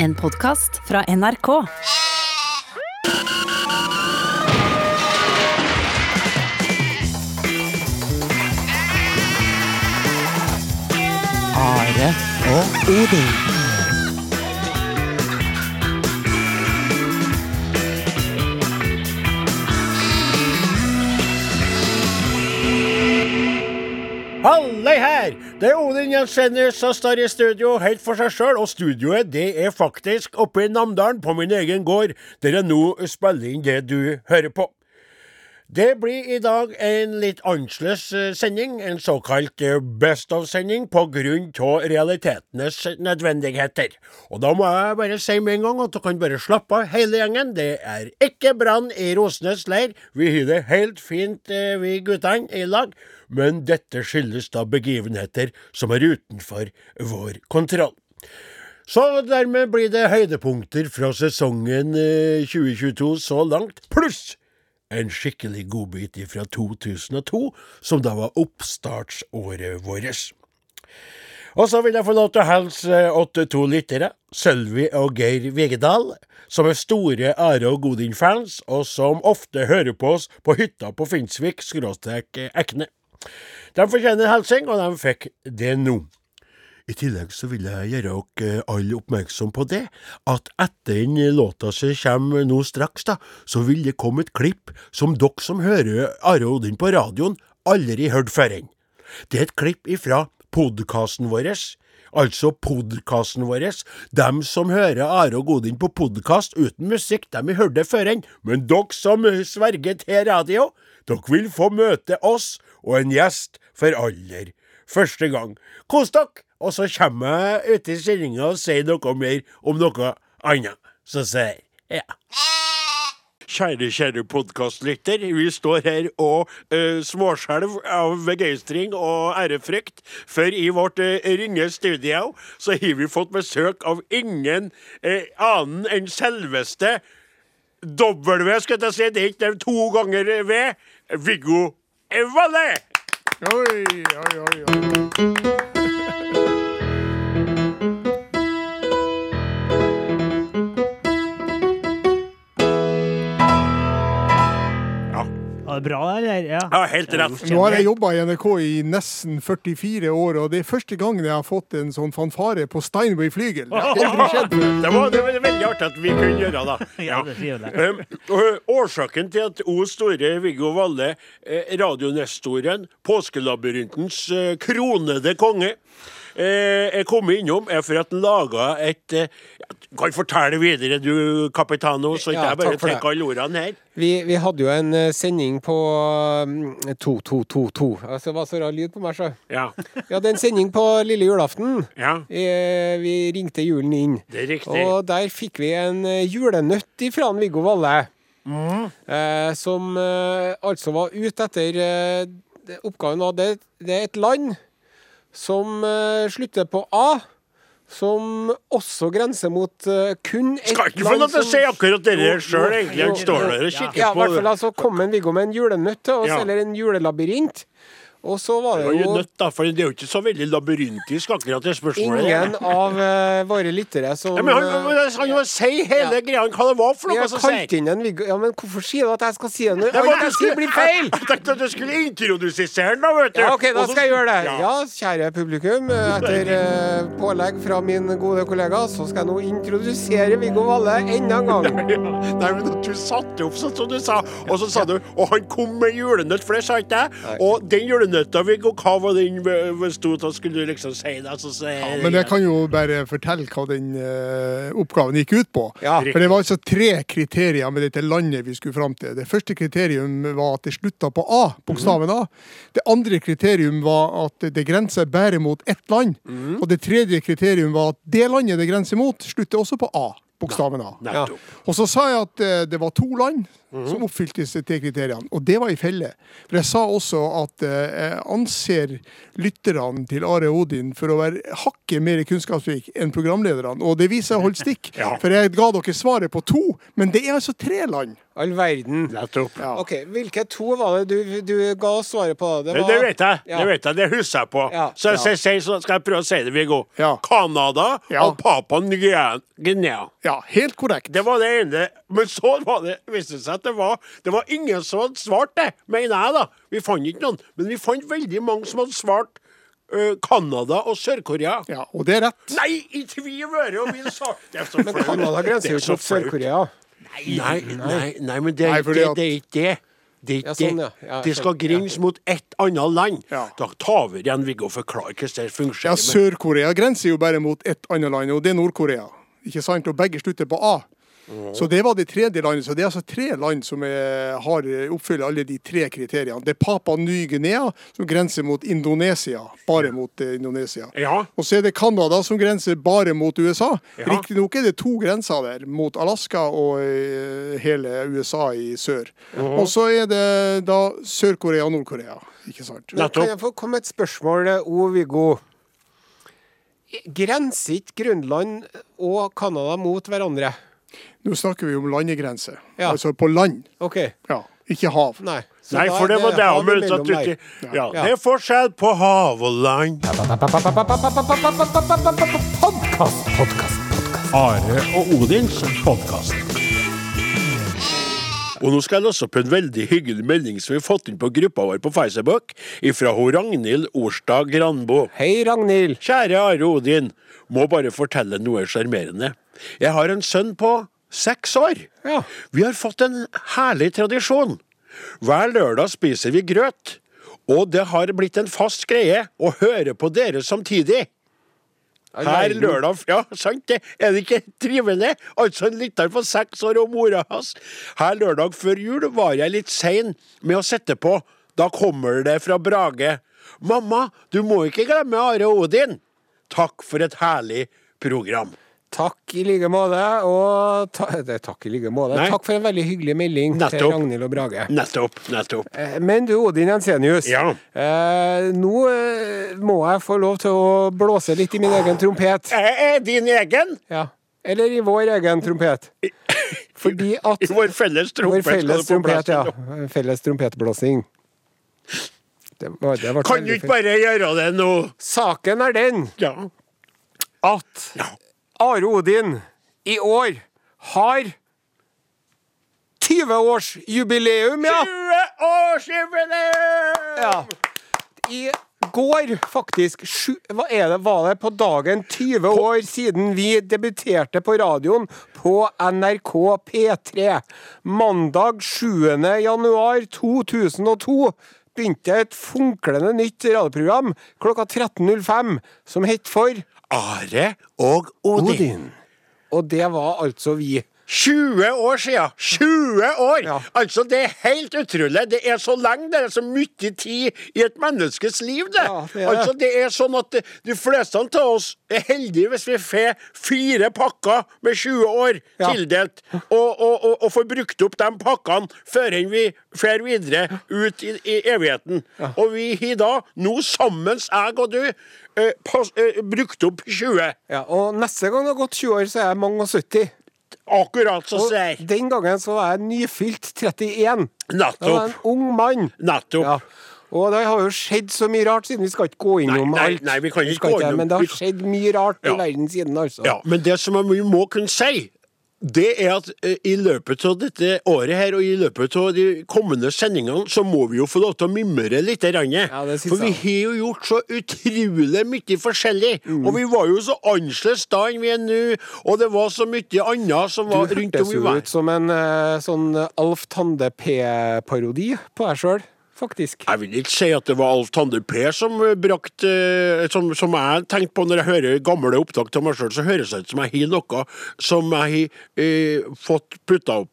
En podkast fra NRK. Are og Odin. Det er Odin Jensenius som står i studio helt for seg sjøl, og studioet det er faktisk oppe i Namdalen, på min egen gård, der jeg nå spiller inn det du hører på. Det blir i dag en litt annerledes eh, sending, en såkalt eh, Best of-sending, av realitetenes nødvendigheter. Og da må jeg bare si med en gang at dere kan bare slappe av, hele gjengen. Det er ikke brann i rosenes leir. Vi har det helt fint, eh, vi guttene i lag. Men dette skyldes da begivenheter som er utenfor vår kontroll. Så dermed blir det høydepunkter fra sesongen eh, 2022 så langt, pluss en skikkelig godbit fra 2002, som da var oppstartsåret vårt. Og så vil jeg få lov til å hilse 82 lyttere, Sølvi og Geir Vigedal, som er store Are og Godin-fans, og som ofte hører på oss på hytta på Finnsvik, skråstrek Ekne. De fortjener hilsing, og de fikk det nå. I tillegg så vil jeg gjøre dere alle oppmerksom på det, at etter den låta som kommer nå straks, da, så vil det komme et klipp som dere som hører Are Odin på radioen, aldri hørt før. Det er et klipp ifra podkasten vår. Altså podkasten vår. Dem som hører Are og Godin på podkast uten musikk, dem har hørt det før. Men dere som sverger til radio, dere vil få møte oss og en gjest for aller første gang. Kos dere! Og så kommer jeg uti sendinga og sier noe mer om noe annet. Så sier jeg ja. Kjære, kjære podkastlytter. Vi står her og uh, småskjelver av begeistring og ærefrykt, for i vårt uh, ringe studio så har vi fått besøk av ingen uh, annen enn selveste W, skal jeg si. Det er ikke to ganger V. Viggo ¡En vale! ¡Uy. Det bra, eller? Ja. Ja, helt rett. Nå har jeg jobba i NRK i nesten 44 år, og det er første gangen jeg har fått en sånn fanfare på Steinway flygel. Det. Det var, det var veldig artig at vi kunne gjøre det. Ja. Um, Årsaken til at O store Viggo Valle, eh, radionestoren, påskelabyrintens eh, kronede konge, eh, kom kommet innom, er for at laga et eh, Kan fortelle videre, du kapitano, så ikke Ja, jeg bare tenker alle ordene her. Vi, vi hadde jo en eh, sending på mm, 2222. Altså, det var så rar lyd på meg, så. Ja. Vi hadde en sending på lille julaften. ja. Vi ringte julen inn. Det er riktig. Og der fikk vi en julenøtt ifra Viggo Valle. Eh, som eh, altså var ute etter eh, Oppgaven var det, det er et land som eh, slutter på A. Som også grenser mot eh, kun ett Skal ikke få lov til å si akkurat det der sjøl, egentlig. Han står der og kikker Ja, i hvert fall altså kom en Viggo med en julenøtt til oss, eller en julelabyrint. Og så var Det jo jo nødt, da, for det er jo ikke så veldig labyrintisk, akkurat det spørsmålet. ingen av uh, våre lyttere som Ja, men han, eh, han, han må si hele Ja. greia hva det var for noe som sier. Ja, men hvorfor sier du at jeg skal si det når alt jeg sier blir feil? Jeg tenkte at du skulle introdusere den, da, vet du. Ja, OK, da skal jeg gjøre det. Ja. Kjære publikum. eh, Etter uh, pålegg fra min gode kollega, så skal jeg nå introdusere Viggo Valle enda en gang. Ja. Nei, men du satte opp sånn som du sa, og så sa du Og han kom med julenøtt, for det sa ikke jeg. Og den julenøtta, og hva var den bestod av, skulle du liksom si det? Altså, så, Ja, men jeg kan jo bare fortelle hva den uh, oppgaven gikk ut på. Ja. For det var altså tre kriterier med dette landet vi skulle fram til. Det første kriterium var at det slutta på A, bokstaven A. Det andre kriterium var at det grenser bare mot ett land. Og det tredje kriterium var at det landet det grenser mot, slutter også på A. Bokstaven A. Ja. Og så sa jeg at eh, det var to land som oppfylte disse tre kriteriene, og det var i felle. For jeg sa også at eh, jeg anser lytterne til Are Odin for å være hakket mer kunnskapsrik enn programlederne, og det viser jeg holdt stikk. Ja. For jeg ga dere svaret på to, men det er altså tre land. All verden. Nettopp. Ok, Hvilke to var det du, du ga oss svaret på? Det, det vet jeg. Ja. Det vet jeg, det husker jeg på. Ja. Så, Ja. så, så, så skal jeg prøve å si det, Viggo. Ja. Canada Ja. og Papua Ny-Guinea. Ja, helt korrekt. Det var det ene. Men så var det, viste det seg at det var, det var ingen som hadde svart det, mener jeg, da. Vi fant ikke noen. Men vi fant veldig mange som hadde svart Canada og Sør-Korea. Ja, Og det er rett. Nei, ikke vi i Møre og vi sa det er så Men. Canada grenser er jo ikke mot. Sør-Korea. Nei, nei, nei, men det er, Nei, fordi det, at- det er ikke det. Det er Ja, sånn, ja. det. Ja, Det skal skjønner. grense mot ett annet land. Ja. Da tar vi igjen Viggo og forklarer hvordan det Ja, fungerer. men- Sør-Korea grenser jo bare mot ett annet land, og det er Nord-Korea. Ikke sant? Og begge slutter på A. Så det var det tredje landet. Så det er altså tre land som er, har, oppfyller alle de tre kriteriene. Det er Papa Ny-Guinea, som grenser mot Indonesia. Bare mot eh, Indonesia. Ja. Og så er det Canada, som grenser bare mot USA. Ja. Riktignok er det to grenser der, mot Alaska og eh, hele USA i sør. Og så er det da Sør-Korea og Nord-Korea. Ikke sant? Men Kan jeg få komme et spørsmål, eh, O. Viggo? Grenser ikke Grønland og Canada mot hverandre? Nå snakker vi om landegrense. Ja. Altså på land. OK. Ja, ikke hav. Nei. Nei, for det var det jeg uti Ja, Ja. det er forskjell på hav og land. Are og Odins podkast. Og nå skal jeg lese opp en veldig hyggelig melding som vi har fått inn på gruppa vår på Facebook, ifra ho Ragnhild Orstad Granbo. Hei, Ragnhild. Kjære Are Odin, må bare fortelle noe sjarmerende. Jeg har en sønn på seks år. Ja. Vi har fått en herlig tradisjon. Hver lørdag spiser vi grøt, og det har blitt en fast greie å høre på dere samtidig. Her lørdag Ja, sant det. Er det ikke trivelig? Altså en lytter på seks år og mora hans. Her lørdag før jul var jeg litt sein med å sette på. Da kommer det fra Brage. Mamma, du må ikke glemme Are Odin. Takk for et herlig program. Takk i like måte. Og ta, det takk i like måte. Takk for en veldig hyggelig melding til Ragnhild og Brage. Nettopp, nettopp. Eh, Men du, Odin Jensenius. Ja. Eh, nå eh, må jeg få lov til å blåse litt i min egen trompet. Er din egen. Ja. Eller i vår egen trompet. Fordi at I vår felles trompet. Vår felles trompet, ja. Felles trompetblåsing. Det var, det var Kan du ikke bare gjøre det nå? Saken er den Ja. at Ja. Are Odin i år har 20-årsjubileum, ja! 20-årsjubileum! ja! I går, faktisk, sju, hva er det, var det på dagen 20 år siden vi debuterte på radioen på NRK P3. Mandag 7. januar 2002 begynte et funklende nytt radioprogram klokka 13.05 som het For Are og Odin. Odin. Og det var altså vi. 20 år siden! 20 år! Ja. Altså, det er helt utrolig. Det er så lenge, det er så mye tid i et menneskes liv, det. Ja, det altså, det er sånn at de, fleste av oss er heldige hvis vi får fire pakker med 20 år Ja. tildelt, og, og, og, og får brukt opp de pakkene før vi fer videre ut i, i evigheten. Og vi har da, nå sammen, jeg og du, eh, pass, eh, brukt opp 20. Ja, og neste gang det har gått 20 år, så er jeg mange og 70. Akkurat som Og sier. den gangen så var jeg nyfylt 31. Da jeg Nettopp. en ung mann. Nettopp. Ja. Og det har jo skjedd så mye rart siden. Vi skal ikke gå innom Nei, nei, alt. nei, vi kan ikke gå innom- Men det har skjedd mye rart Ja. i verden siden, altså. Ja, men det som vi må kunne si, det er at eh, i løpet av dette året her, og i løpet av de kommende sendingene, så må vi jo få lov til å mimre litt. grann. Ja, For vi har jo gjort så utrolig mye forskjellig. Mm. Og vi var jo så annerledes da enn vi er nå, og det var så mye annet som Du var rundt om hørtes i jo verden. ut som en eh, sånn Alf Tande-P-parodi på deg sjøl, faktisk. Jeg vil ikke si at det var Alf Tande P som eh, brakte eh, som, som jeg tenkte på når jeg hører gamle opptak av meg sjøl, så høres det ut som jeg har noe som jeg har eh, fått putta opp.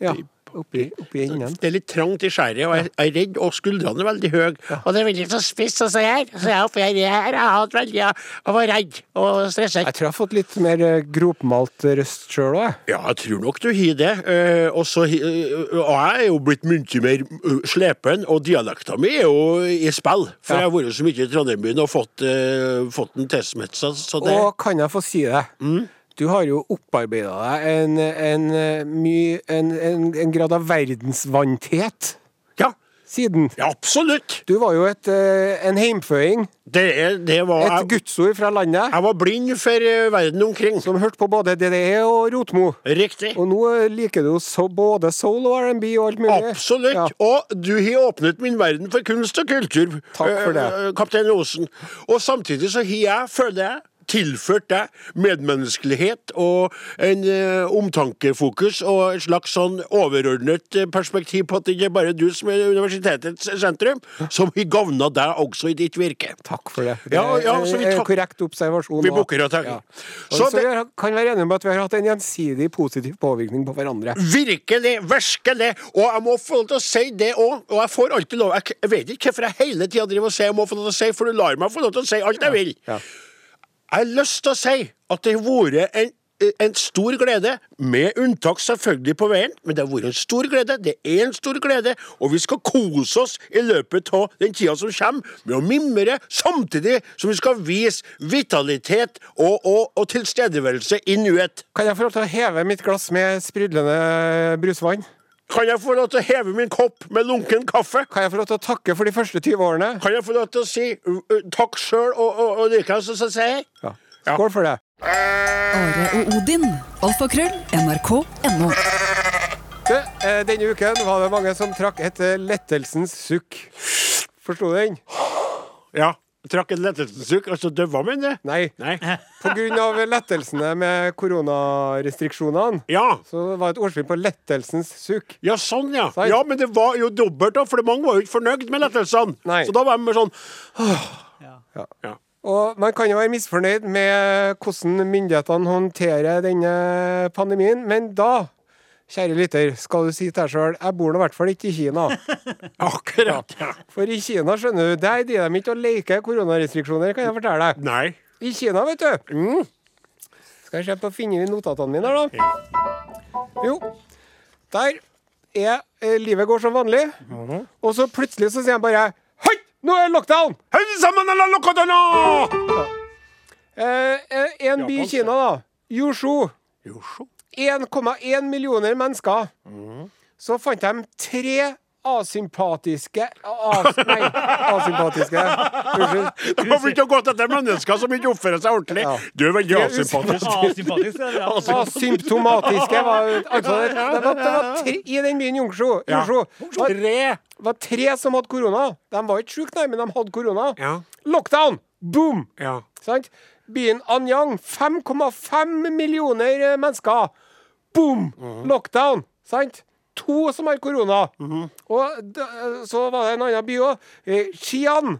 Ja, oppi, oppi enden. Det er litt trangt i skjæret, og jeg er redd, og skuldrene er veldig høye. Og det er veldig så spiss å se her. Så jeg oppi her, her. Jeg har hatt veldig Jeg var redd og stresset. Jeg tror jeg har fått litt mer eh, gropmalt røst sjøl òg, jeg. Ja, jeg tror nok du har det. Eh, og så eh, og jeg er jo blitt mye mer slepen, og dialekta mi er jo i spill. For Ja. jeg har vært så mye i Trondheim og fått, fått. Så det Og kan jeg få si det? Mm. Du har jo opparbeida deg en, en, eh, en, en, en grad av verdensvanthet Ja, siden. ja absolutt. Du var jo et, eh, en heimføying. Det, det var Et jeg, gudsord fra landet. jeg var blind for eh, verden omkring. Som hørte på både DDE og Rotmo. Riktig. Og nå liker du så både soul og R&B og alt mulig. Absolutt. Ja. Og du har åpnet min verden for kunst og kultur, Takk for det. kaptein Osen. Og samtidig så har jeg, føler jeg, tilført deg medmenneskelighet og en eh, omtankefokus og et slags sånn overordnet eh, perspektiv på at det ikke er bare du som er universitetets sentrum, som har gavna deg også i ditt virke. Takk for det. Det Ja, ja, er så vi en korrekt observasjon. Vi bukker og takker. Ja. Så så det- vi kan være enige om at vi har hatt en gjensidig positiv påvirkning på hverandre. Virkelig, virkelig. Og jeg må få lov til å si det òg. Og jeg får alltid lov jeg vet ikke hvorfor jeg hele tida driver og sier jeg må få lov til å si, for du lar meg få lov til å si alt jeg vil. Ja. Jeg har lyst til å si at det har vært en, en stor glede, med unntak selvfølgelig på veien, men det har vært en stor glede. Det er en stor glede, og vi skal kose oss i løpet av den tida som kommer, med å mimre, samtidig som vi skal vise vitalitet og, og, og tilstedeværelse i nuet. Kan jeg få lov til å heve mitt glass med sprudlende brusvann? Kan jeg få lov til å heve min kopp med lunken kaffe? Kan jeg få lov til å takke for de første 20 årene? Kan jeg få lov til å si uh, uh, takk sjøl, og, og, og likeens så sier jeg Ja. Skål for det. Are og Odin. Alfakrøll. NRK.no. Eh, denne uken var det mange som trakk et lettelsens sukk. Forsto du den? Ja. Trakk en lettelsessukk, og så døva min det? Nei. Nei. På grunn av lettelsene med koronarestriksjonene, Ja. så var det et ordspill på lettelsens sukk. Ja, sånn, ja. Sant. Ja, Men det var jo dobbelt, da, for mange var jo ikke fornøyd med lettelsene. Nei. Så da var de sånn Og man kan jo være misfornøyd med hvordan myndighetene håndterer denne pandemien, men da, kjære lytter, skal du si til deg sjøl jeg bor da i hvert fall ikke i Kina. Akkurat. Ja. For i Kina, skjønner du, der driver de ikke og leker koronarestriksjoner, kan jeg fortelle deg. Nei. I Kina, vet du. Mm. Skal jeg se på å finne notatene mine her, da. Jo, der er eh, livet går som vanlig. Og så plutselig så sier han bare Hei, nå er lockdown! Hei sammen, alla lokadana! Eh, eh, en by i Kina, da. Yushu. Så. 1,1 millioner mennesker. Så fant de tre asympatiske as, Nei, asympatiske. Unnskyld. De har begynt å gå etter mennesker som ikke oppfører seg ordentlig. Ja. Du er veldig asympatisk. Er. Asymptomatiske var altså, det, det var, det var tre, I den byen Yungshu, Ja. Var, Tre. var tre som hadde korona. De var ikke syke, nei, men de hadde korona. Ja. Lockdown! Boom! Ja. Sant? Byen Anyang, 5,5 millioner eh, mennesker. Boom! Mhm. Lockdown. Sant? To som har korona. Og så var det en annen by òg. Eh, Xi'an.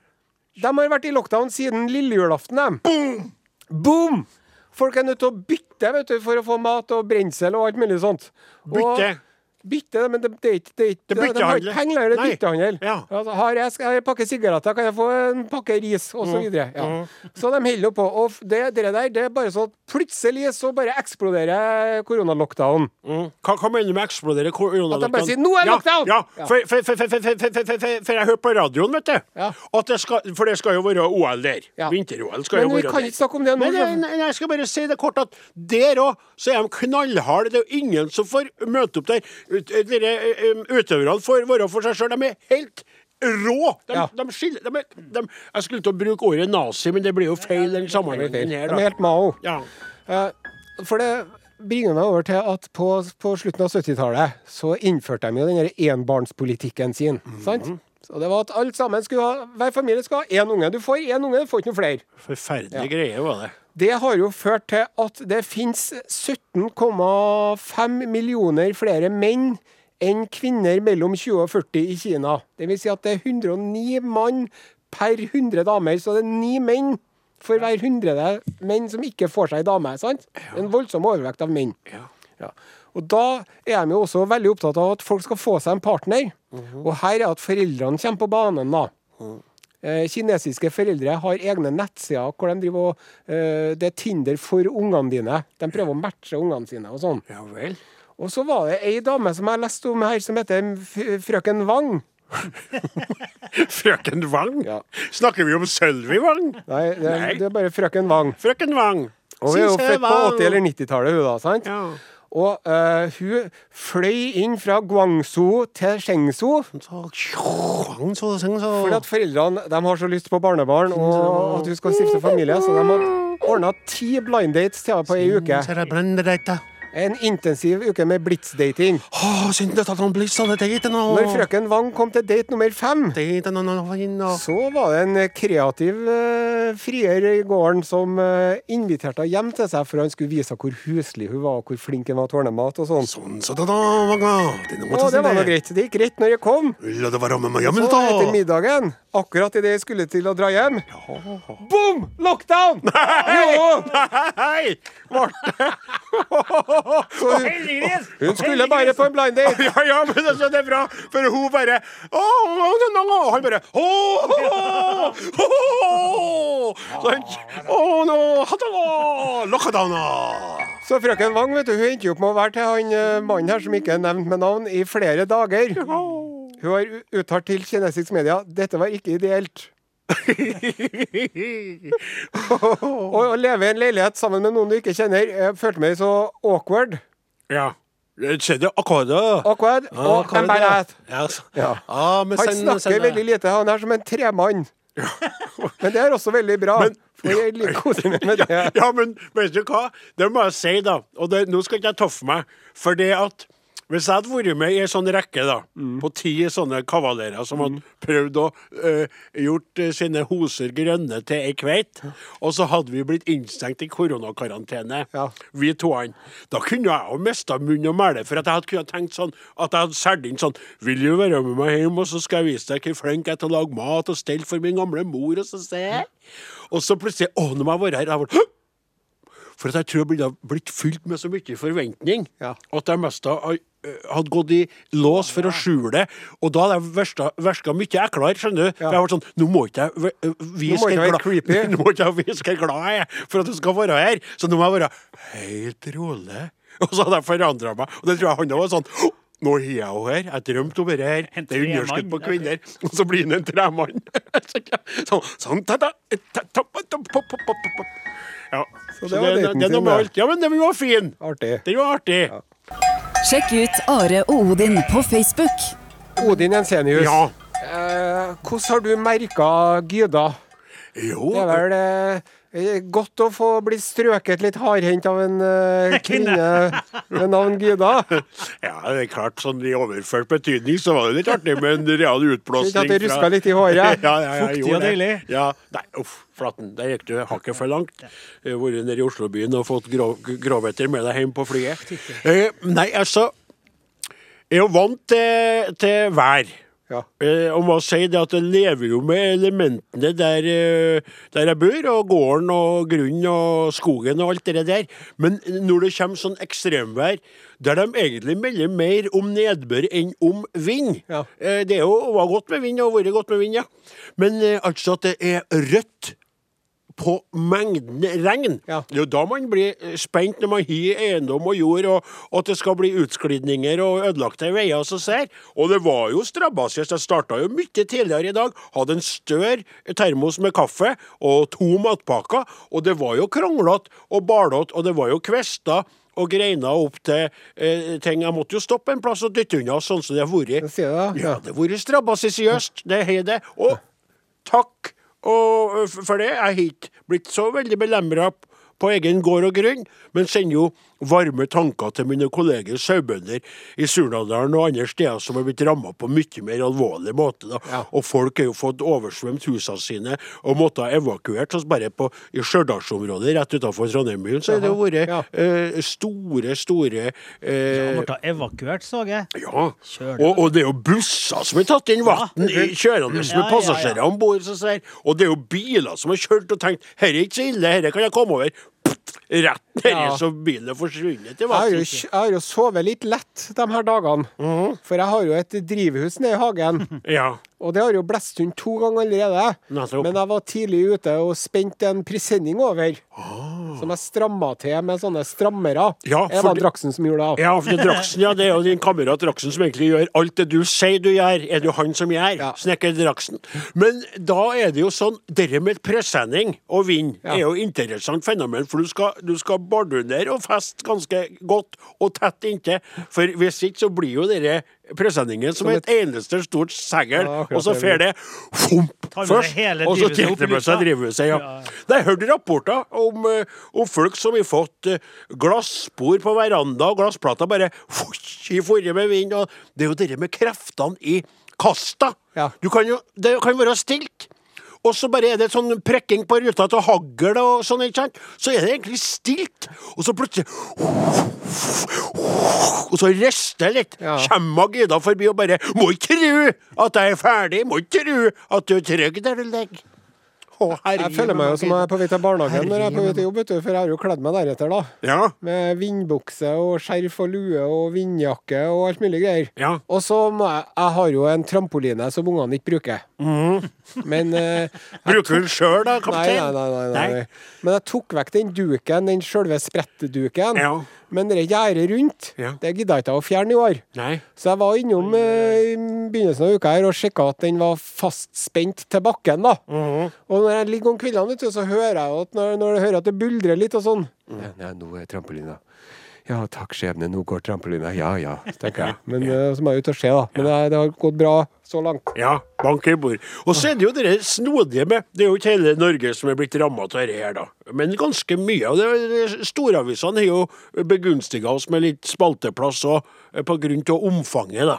De har vært i lockdown siden lillejulaften, de. Boom! Boom! Folk er nødt til å bytte vet du, for å få mat og brensel og alt mulig sånt. Og- Bytte, men det, det, det, det, det de har ikke penger lenger. Det er byttehandel. Ja. Altså, har jeg, jeg en pakke sigaretter, kan jeg få en pakke ris, osv. Så, mm. videre. ja. Mm. så de holder på. Og det, der det er bare sånn at plutselig så bare eksploderer koronalockdown. Mm. Hva, hva mener du med eksplodere koronalockdown? At de bare sier 'nå er ja, lockdown'! Ja, ja. For, for, for, for, jeg hørte på radioen, vet du. Ja. Skal, for det skal jo være OL der. Vinter-OL skal men, jo være der. Men vi kan ikke snakke om det nå. Nei, nei, nei, jeg skal bare si det kort at der òg så er de knallharde. Det er jo ingen som får møte opp der. Eh, utøverne får være for seg sjøl. De er helt rå. De, Ja. de skiller de, de, Jeg skulle til å bruke ordet nazi, men det blir jo feil den sammenhengen er her. de er helt Mao. Ja. Eh, for det bringer meg over til at på, på slutten av 70-tallet så innførte de jo den enbarnspolitikken sin. Mhm. Sant? Så det var at alle sammen skulle ha, hver familie skal ha én unge. Du får én unge, du får ikke noe flere. Forferdelig greie var det. Det har jo ført til at det finnes 17,5 millioner flere menn enn kvinner mellom 20 og 40 i Kina. Det vil si at det er 109 mann per 100 damer, så det er ni menn for hver 100 menn som ikke får seg dame. sant? En voldsom overvekt av menn. Ja. Ja. Og da er de jo også veldig opptatt av at folk skal få seg en partner. Og her er at foreldrene kommer på banen, da. Eh, kinesiske foreldre har egne nettsider hvor de driver og eh, Det er Tinder for ungene dine. De prøver å matche ungene sine og sånn. ja vel. Og så var det ei dame som jeg leste om her, som heter frøken Wang. Frøken Wang? Ja. Snakker vi om Sølvi Wang? Nei, det, Nei. det er bare frøken Wang. Frøken Wang. Og hun er jo født på 80- eller 90-tallet, hun da. sant? Ja. Og uh, hun fløy inn fra Guangzhou til så. Fordi at foreldrene de har så lyst på barnebarn og at hun skal stifte familie, så de har ordna ti blind dates til henne på ei uke. Det da. En intensiv uke med blitz-dating. Synd det at han blir sånn date nå. Når frøken Wang kom til date nummer fem, Date no, no, så var det en kreativ uh, frier i gården som uh, inviterte henne hjem til seg for han skulle vise hvor huslig hun var, og hvor flink hun var til å ordne mat og sånn. Sånn, så da, da, Vanga. Det, Og det var nå greit. Det gikk greit når jeg kom. La det være med hjemme, Så etter middagen, akkurat idet jeg skulle til å dra hjem, boom! Lockdown! Jo! Hei! Så hun, hun skulle bare på en blind date. Ja, ja, men altså, det er bra, for hun bare å, Han bare. Så frøken Wang vet du, hun endte opp med å være til han eh, mannen her som ikke er nevnt med navn, i flere dager. Hun har uttalt til kinesisk media dette var ikke ideelt. Å leve i en leilighet sammen med noen du ikke kjenner, jeg følte meg så awkward. Ja. Det skjedde akkurat. Awkward og embarrassed. Ja, Ja. Ah, men Han sen- snakker sen- veldig lite. Han er som en tremann. Men det er også veldig bra. Men- for jeg liker koser meg med det. Ja, men vet du hva? Det må jeg si, da. Og det, nå skal ikke jeg toffe meg. For det at hvis jeg hadde vært med i en sånn rekke da, på ti sånne kavalerer som hadde prøvd å øh, gjort øh, sine hoser grønne til ei kveit, og så hadde vi blitt innstengt i koronakarantene, Ja. vi toene, da kunne jeg jo mista munn og mæle. For at jeg hadde kunnet tenkt sånn at jeg hadde solgt inn sånn Vil du være med meg hjem, og så skal jeg vise deg hvor flink jeg er til å lage mat og stelle for min gamle mor, og så ser jeg Og så plutselig Å, nå må jeg være her. Jeg var, for at jeg tror jeg ville blitt fylt med så mye forventning Ja. at jeg øh, hadde gått i lås for å skjule det. Og da hadde jeg virka mye eklere, skjønner du. For jeg var sånn Nå må ikke jeg øh, vise hvor glad-. Nå må ikke jeg vise hvor glad jeg er for at du skal være her. Så nå må jeg være helt rolig. Og så hadde jeg forandra meg. Og det tror jeg han var sånn nå er jeg jo her. Jeg drømte om dette her. Det er underskudd på kvinner. Og så blir han en tremann. sånn. Ja. Så det var det, det, det, det, det, det, det, det. Ja, var fin. Artig. Den var artig. Sjekk ut Are og Odin på Facebook. Odin Jensenius. Ja. Eh, hvordan har du merka Gyda? Jo. Det er vel eh, godt å få bli strøket litt hardhendt av en eh, kvinne med navn Gyda. Ja, det er klart, sånn i overført betydning så var det litt artig med en real utblåsning. Ikke at det fra- ruska litt i håret? Ja, ja, ja, Fuktig og deilig. Ja, nei, uff, flatten. Der gikk du hakket for langt. Har vært nede i Oslobyen og fått grov, grovheter med deg hjem på flyet. Eh, nei, altså Jeg er jo vant til, til vær. Ja. Eh, og må si det at jeg lever jo med elementene der, eh, der jeg bor, og gården og grunnen og skogen og alt det der. Men når det kommer sånn ekstremvær, der de egentlig melder mer om nedbør enn om vind Ja. eh, Det er jo var godt med vind og vært godt med vind, ja. Men eh, altså at det er rødt på mengden regn. Ja. Det er jo da man blir eh, spent når man har eiendom og jord, og, og at det skal bli utsklidninger og ødelagte veier. Og så ser. Og det var jo strabasiøst. Jeg starta jo mye tidligere i dag. Hadde en større termos med kaffe og to matpakker. Og det var jo kronglete og balete, og det var jo kvester. Og greina opp til eh, ting. Jeg måtte jo stoppe en plass og dytte unna, sånn som det har vært. Ja, det har vært strabasiøst. Det har det. Og takk og, for det. Jeg har ikke blitt så veldig belemra på egen gård og grunn, men sender jo varme tanker til mine kolleger sauebønder i Surnadalen og andre steder som har blitt ramma på mye mer alvorlig måte. Da. Ja. Og folk har jo fått oversvømt husene sine og måtte ha evakuert. Så bare på, i Stjørdalsområdet rett utenfor Trondheim-byen så har det jo vært Ja. eh, store, store eh, Han ble evakuert, så jeg. ja, og, og det er jo busser som har tatt inn vann i kjørende med Ja, ja, passasjerer ja. om bord. Og det er jo biler som har kjørt og tenkt her er ikke så ille, her kan jeg komme over. Rett nedi Ja. så bilen å forsvinne til jo, jeg har jo sovet litt lett de her dagene. For jeg har jo et drivhus nede i hagen. Ja. Og det har jo blåst rundt to ganger allerede. Nettopp. Men jeg var tidlig ute og spente en presenning over. Som jeg stramma til med sånne strammere. Ja, det var Draksen som gjorde det. Ja, for Draksen, ja, det er jo din kamerat Draksen som egentlig gjør alt det du sier du gjør, er det jo han som gjør. Ja. Snekker Draksen. Men da er det jo sånn Dette med presenning og vind Ja. er jo interessant fenomen, for du skal, du skal bardunere og feste ganske godt og tett inntil. For hvis ikke så blir jo denne presenningen som, Som et eneste stort segl, Ja, og så det. fer det fomp først, og så det seg drivhuset. Ja. Ja. ja. Jeg hørte rapporter om, eh, om folk som har fått uh, glasspor på veranda, og glassplater bare i forrige med vind. Og det er jo det med kreftene i kasta. Ja. Du kan jo, det kan være stilt. Og så bare er det sånn prekking på ruta til hagl og sånn, ikke sant? Så er det egentlig stilt. Og så plutselig Og så rister det litt. Ja. Kommer Gida forbi og bare 'Må ikke tru at jeg er ferdig. Må ikke tru at du er trygg der du ligger'. Å, Jeg føler meg jo som jeg er på vei til barnehagen når jeg er på vei til jobb, for jeg har jo kledd meg deretter, da. Ja. Med vindbukse og skjerf og lue og vindjakke og alt mulig greier. Ja. Og så må jeg Jeg har jo en trampoline som ungene ikke bruker. Men uh. Bruker du den sjøl, da, Nei, kaptein? nei, nei, nei, nei. Nei. Men jeg tok vekk den duken, den sjølve sprettduken. Ja. Men det gjerdet rundt, Ja. det gidda jeg ikke å fjerne i år. Nei. Så jeg var innom eh, i begynnelsen av uka her og sjekka at den var fastspent til bakken. da. Mhm. Og når jeg ligger om kveldene, så hører jeg at når, når jeg hører at det buldrer litt og sånn mm. Nei, nei, nå er trampolina. Ja, takk, skjebne, nå går trampolina. Ja ja, tenker jeg. Men eh, så må jeg ut og se, da. Men det, det har gått bra så langt. Ja, bank i bord. Og så er det jo det snodige med Det er jo ikke hele Norge som er blitt ramma av dette her, da. Men ganske mye. Og det, storavisene har jo begunstiga oss med litt spalteplass òg, eh, av omfanget, da.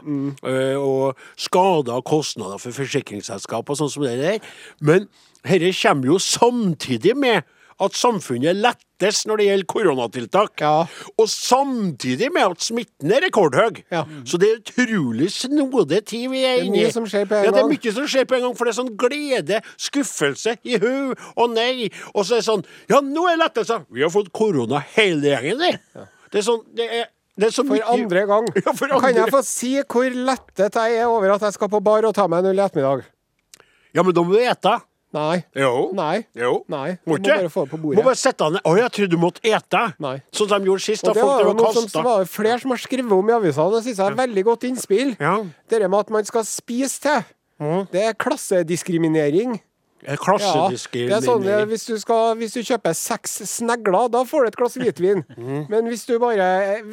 Eh, og skader og kostnader for forsikringsselskap og sånn som det der. Men dette kommer jo samtidig med at samfunnet lettes når det gjelder koronatiltak. Ja. Og samtidig med at smitten er rekordhøy. Ja. Så det er utrolig snodig tid vi er Det er inne i. mye som skjer på en ja, det er mye som skjer på en gang, for det er sånn glede, skuffelse, i hu og nei. Og så er det sånn Ja, nå er lettelse! Vi har fått korona hele gjengen, vi. Det er sånn Det er, det er så For mye andre gang. Ja, for Kan jeg få si hvor lettet jeg er over at jeg skal på bar og ta meg en øl i ettermiddag? Ja, men da må du ete. Nei. Jo. Nei. Jo. Nei. Må ikke? bare få det på Må bare sette den ned. Å, jeg trodde du måtte ete. Nei. Sånn som de gjorde sist. Da Og det folk var noe som kasta. var flere som har skrevet om i avisene. Det synes jeg er veldig godt innspill. Ja. Det med at man skal spise til. Det er klassediskriminering. Ja, det er sånn, eh, hvis, du skal, hvis du kjøper seks snegler, da får du et glass hvitvin. Men hvis du bare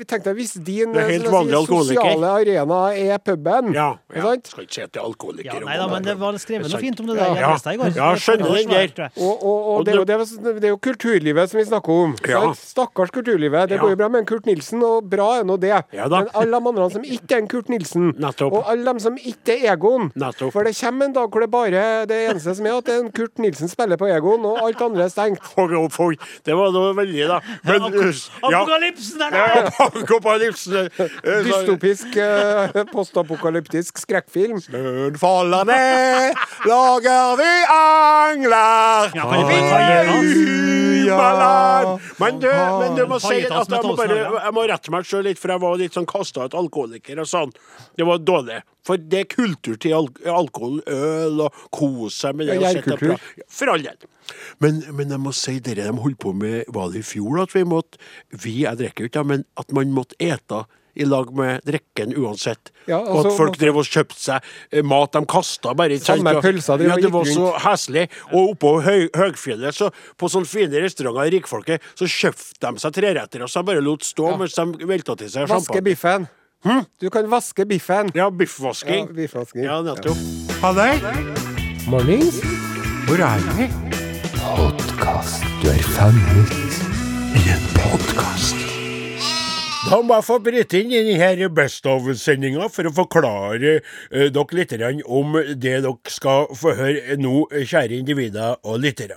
Tenk deg hvis din. Det helt eh, vanlig si, sosiale arena er puben. Ja, ja. Skal ikke si at det er alkoholiker. Ja, nei da, men det var skrevet noe fint om det der. Ja. I går. Ja, skjønner den der. Og, og, og, Og det, det- det, det er jo kulturlivet som vi snakker om. Ja. Stakkars kulturlivet. Det Ja. går jo bra med en Kurt Nilsen, og bra er nå det. Ja da. Men alle de andre som ikke er en Kurt Nilsen, Nettopp. og alle de som ikke er Egon Nettopp. For det kommer en dag hvor det bare det eneste som er at det er en Kurt Nilsen spiller på Egon, og alt andre er stengt. Det var noe veldig, da. Men, ja. Apokalypsen der! Apokalypsen. eh, Dystopisk, eh, postapokalyptisk skrekkfilm. Snøen faller ned, lager vi angler. Ja. Men du, men du må si at jeg må, bare, jeg må rette meg sjøl litt, for jeg var litt sånn kasta ut alkoholiker og sånn. Det var dårlig. For det er kultur til al alkohol, øl og kose seg med det. Ja, gjærkultur. For all del. Men, men jeg må si dere de holdt på med Var det i fjor at vi måtte Vi, jeg drikker jo ikke, men at man måtte ete i lag med drikken uansett. Ja, og at altså, folk drev og kjøpte seg eh, mat de kasta bare. Samme pølsa drev ja, det var så heslig. Og oppå høy, Høgfjellet, så på sånne fine restauranter i rikfolket, så kjøpte de seg treretter og så bare lot stå mens de velta til seg Vaske champagne. Biffen. Du kan vaske biffen. Ja, biffvasking. Ja, biffvasking. Ja, nettopp. Mornings. Hvor er vi? Du er fanget. I en podkast. Da må jeg få bryte inn i denne Best of-sendinga for å forklare eh, dere litt om det dere skal få høre nå, kjære individer og lyttere.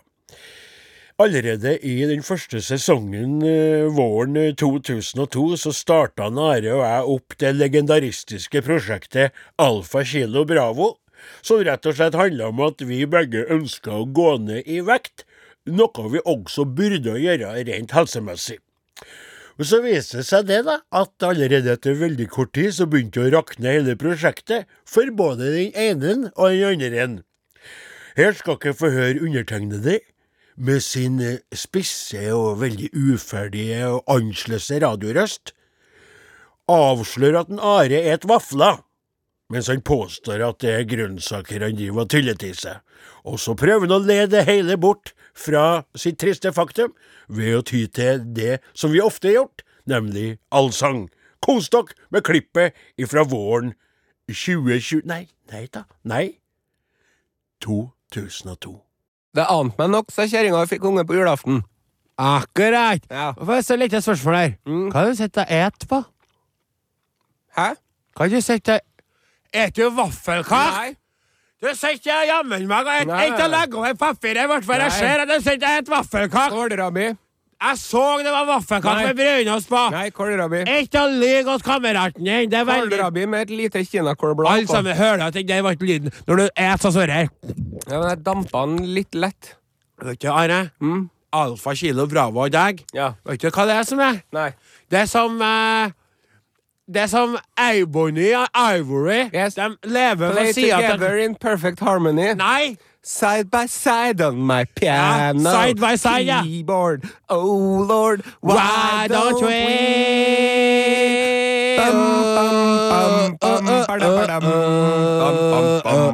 Allerede i den første sesongen eh, våren 2002 så starta Are og jeg opp det legendaristiske prosjektet Alfa Kilo Bravo, som rett og slett handla om at vi begge ønska å gå ned i vekt, noe vi også burde gjøre rent helsemessig. Og Så viser det seg det, da, at allerede etter veldig kort tid så begynte å rakne hele prosjektet, for både den ene og den andre. Her skal dere få høre undertegnede, med sin eh, spisse og veldig uferdige og ansløse radiorøst avslører at en Are et vafler, mens han påstår at det er grønnsaker han driver og tyller til seg. Og så prøver han å lede hele bort fra sitt triste faktum ved å ty til det som vi ofte har gjort, nemlig allsang. Kos dere med klippet ifra våren 2020 Nei, nei da. Nei. 2002. Det ante meg nok, sa kjerringa og fikk unge på julaften. Akkurat! Ja. Får jeg stille lite spørsmål her? Mm. Hva har du sett deg et på? Hæ? Hva har du sett deg Et du vaffelkake? Nei. Du sitter jammen meg og et, ikke nei. legge over papiret, i hvert fall. Jeg ser at du sitter et vaffelkake. Kålrabi. Jeg så det var vaffelkake med brunost på. Nei, kålrabi. Ikke å lyve hos kameraten din. Det veldig Kålrabi med et lite kinakålblad Alle på. sammen hører at det var ikke lyden når du et sånn her. Ja, men jeg dampa den litt lett. Vet du, Are? Mm. Alfa, kilo, bravo og deg. Ja. Vet du hva det er som er? Nei. Det er som eh, Det er som Ebony og Ivory. Yes. De lever Play together in perfect harmony. Nei! Side by side on my ah, piano. Ja, side by side, ja. Keyboard. Oh lord, Why don't we Bum, bum, bum,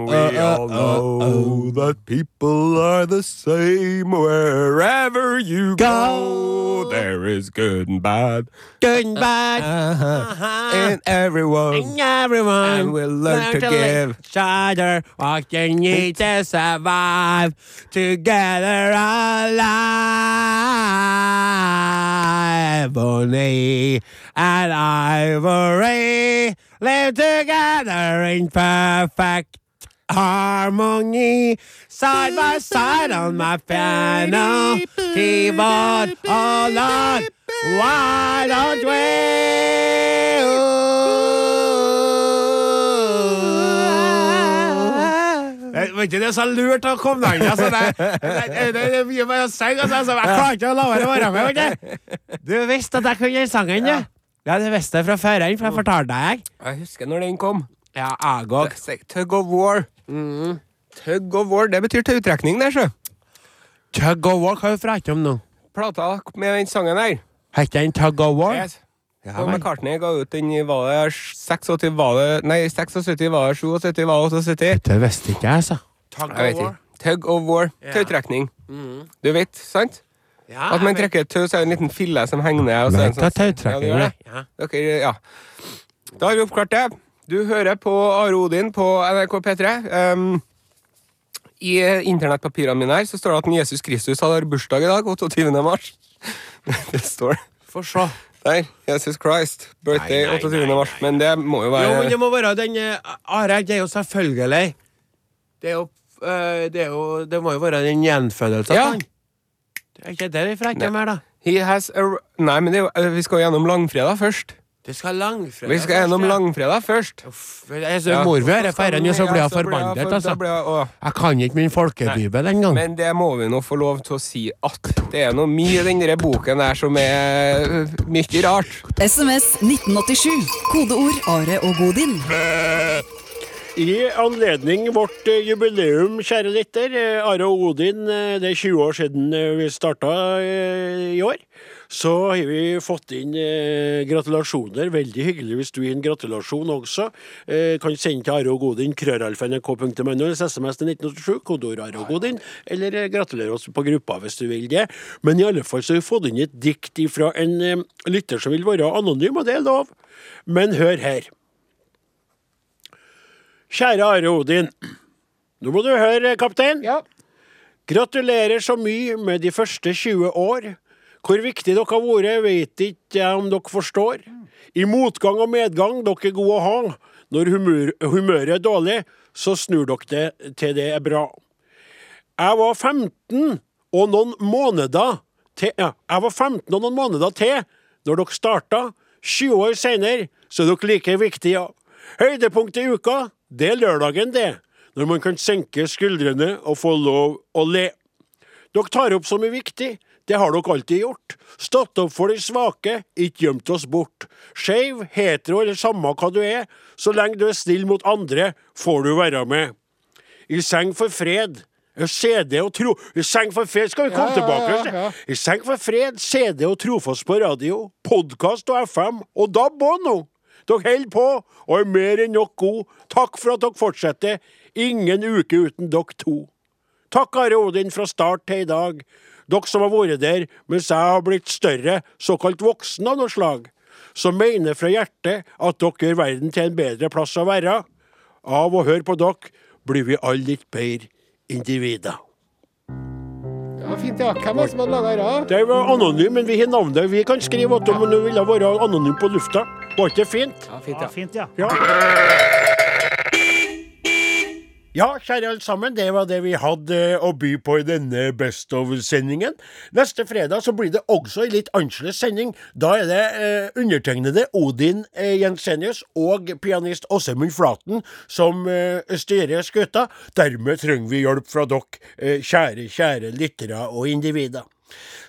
We all know that people are the same wherever you go. There is good and bad Good and bad. uh-huh. uh-huh. uh-huh. in everyone. And everyone And we'll learn to give. each other what you need to survive together alive. Bonnie and Ivory live together in perfect harmony, side by side on my piano keyboard. Oh Lord, why don't we? Vet du, det er så lurt å komme inn. Altså, det, det, det, det er mye med å synge. Altså, jeg klarer ikke å la være å være med. Du. visste at jeg kunne gjøre sangen. Ja, det visste jeg fra før, for jeg fortalte deg. Jeg husker når den kom. Ja, jeg òg. Tug of war. Tug of war, det betyr tautrekning, det, sjø. Tug of War, hva er det prater om nå? Plata med den sangen der. Heter den Tug of War? Yes. Ja, og. McCartney ga ut den i var det 86, var det Nei, 76 var det 77 var det 78. Det visste ikke jeg, altså. Tug of war. Tug of war. Ja. Tautrekning. Du vet, sant? Ja, At man trekker et tau, så er det en liten fille som henger ned. og så er det en at Ja, det er det. ja. Dere, ja. Da har vi oppklart det. Du hører på Are Odin på NRK P3. Um, I internettpapirene mine her så står det at en Jesus Kristus har bursdag i dag, 28. mars. det står det. Få se. der. Jesus Christ. Birthday Nei, nei, 28. nei, mars. Men det må jo være Jo, men det må være den eh, Are, det er jo selvfølgelig Det er jo eh, Det, er jo, det må jo være den gjenfødelsen. Ja. han. Det er ikke det vi frekker med, da. He has a... Nei, men det er jo, eh, vi skal gjennom langfredag først. Du skal langfredag Vi skal gjennom langfredag først. Jeg så mor vi hører feirer den, og så blir jeg forbannet, altså. altså. Jeg kan ikke min folkebibel engang. Men det må vi nå få lov til å si at det er noe mye i den der boken der som er øh, mye rart. SMS 1987. Kodeord Are og Godin. I anledning vårt eh, jubileum, kjære lytter, eh, Are og Odin, eh, det er 20 år siden vi starta i år, så har vi fått inn gratulasjoner. Veldig hyggelig hvis du gir en gratulasjon også. Kan sende til Are og Odin, krøralfa.nrk.no, eller SMS til 1987, kodeord Are og Odin, eller gratulerer oss på gruppa hvis du vil det. Men i alle fall så har vi fått inn et dikt fra en lytter som vil være anonym, og det er lov. Men hør her. Kjære Are Odin. Nå må du høre, kaptein. Ja. Gratulerer så mye med de første 20 år. Hvor viktig dere har vært, vet ikke jeg om dere forstår. I motgang og medgang, dere er gode å ha. Når humør, humøret er dårlig, så snur dere det til det er bra. Jeg var 15 og noen måneder til ja, Jeg var 15 og noen måneder til når dere starta. 20 år seinere så er dere like viktige, Høydepunkt Høydepunktet i uka, det er lørdagen, det. Når man kan senke skuldrene og få lov å le. Dere tar opp som er viktig. Det har dere alltid gjort. Stått opp for de svake, ikke gjemt oss bort. Skeiv, hetero eller samme hva du er, så lenge du er snill mot andre, får du være med. I seng for fred, CD og tro... I seng for fred skal vi komme Ja, ja, tilbake ja, til. ja. I seng for fred, CD og Trofast på radio, podkast og FM, og DAB òg nå. Dere holder på, og er mer enn nok god. Takk for at dere fortsetter. Ingen uke uten dere to. Takk, Are Odin, fra start til i dag. Dere som har vært der mens jeg har blitt større, såkalt voksen av noe slag. Som mener fra hjertet at dere gjør verden til en bedre plass å være. Av å høre på dere blir vi alle litt bedre individer. Ja, fint, ja. Hvem er det som har laga dette? Det var anonym, men vi har navnet. Vi kan skrive at om du ville være anonym på lufta. Var ikke fint? Ja, fint, Ja, ja. fint, ja. Ja. Ja, kjære alle sammen, det var det vi hadde eh, å by på i denne Best of-sendingen. Neste fredag så blir det også en litt annerledes sending. Da er det eh, undertegnede Odin eh, Jensenius og pianist Åsemund Flaten som eh, styrer skuta. Dermed trenger vi hjelp fra dere, eh, kjære, kjære lyttere og individer.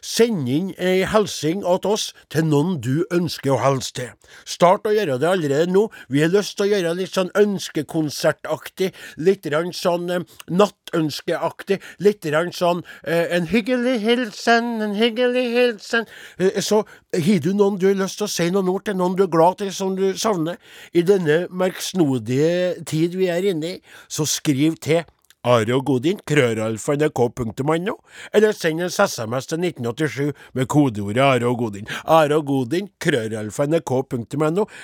Send inn ei hilsing åt oss til noen du ønsker å hilse til. Start å gjøre det allerede nå. Vi har lyst til å gjøre litt sånn ønskekonsertaktig, litt sånn eh, nattønskeaktig, litt sånn eh, en hyggelig hilsen, en hyggelig hilsen. Eh, så har du noen du har lyst til å si noen ord til, noen du er glad til, som du savner, i denne merksnodige tid vi er inne i, så skriv til Are og Godin, krøralfa nrk.no, eller send en SMS til 1987 med kodeordet Are og Godin. Are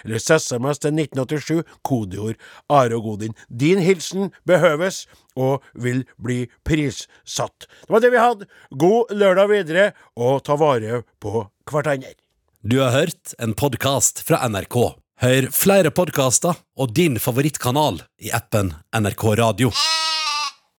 eller SMS til 1987, kodeord Are. Din hilsen behøves og vil bli prissatt. Det var det vi hadde. God lørdag videre, og ta vare på hverandre. Du har hørt en podkast fra NRK. Hør flere podkaster og din favorittkanal i appen NRK Radio.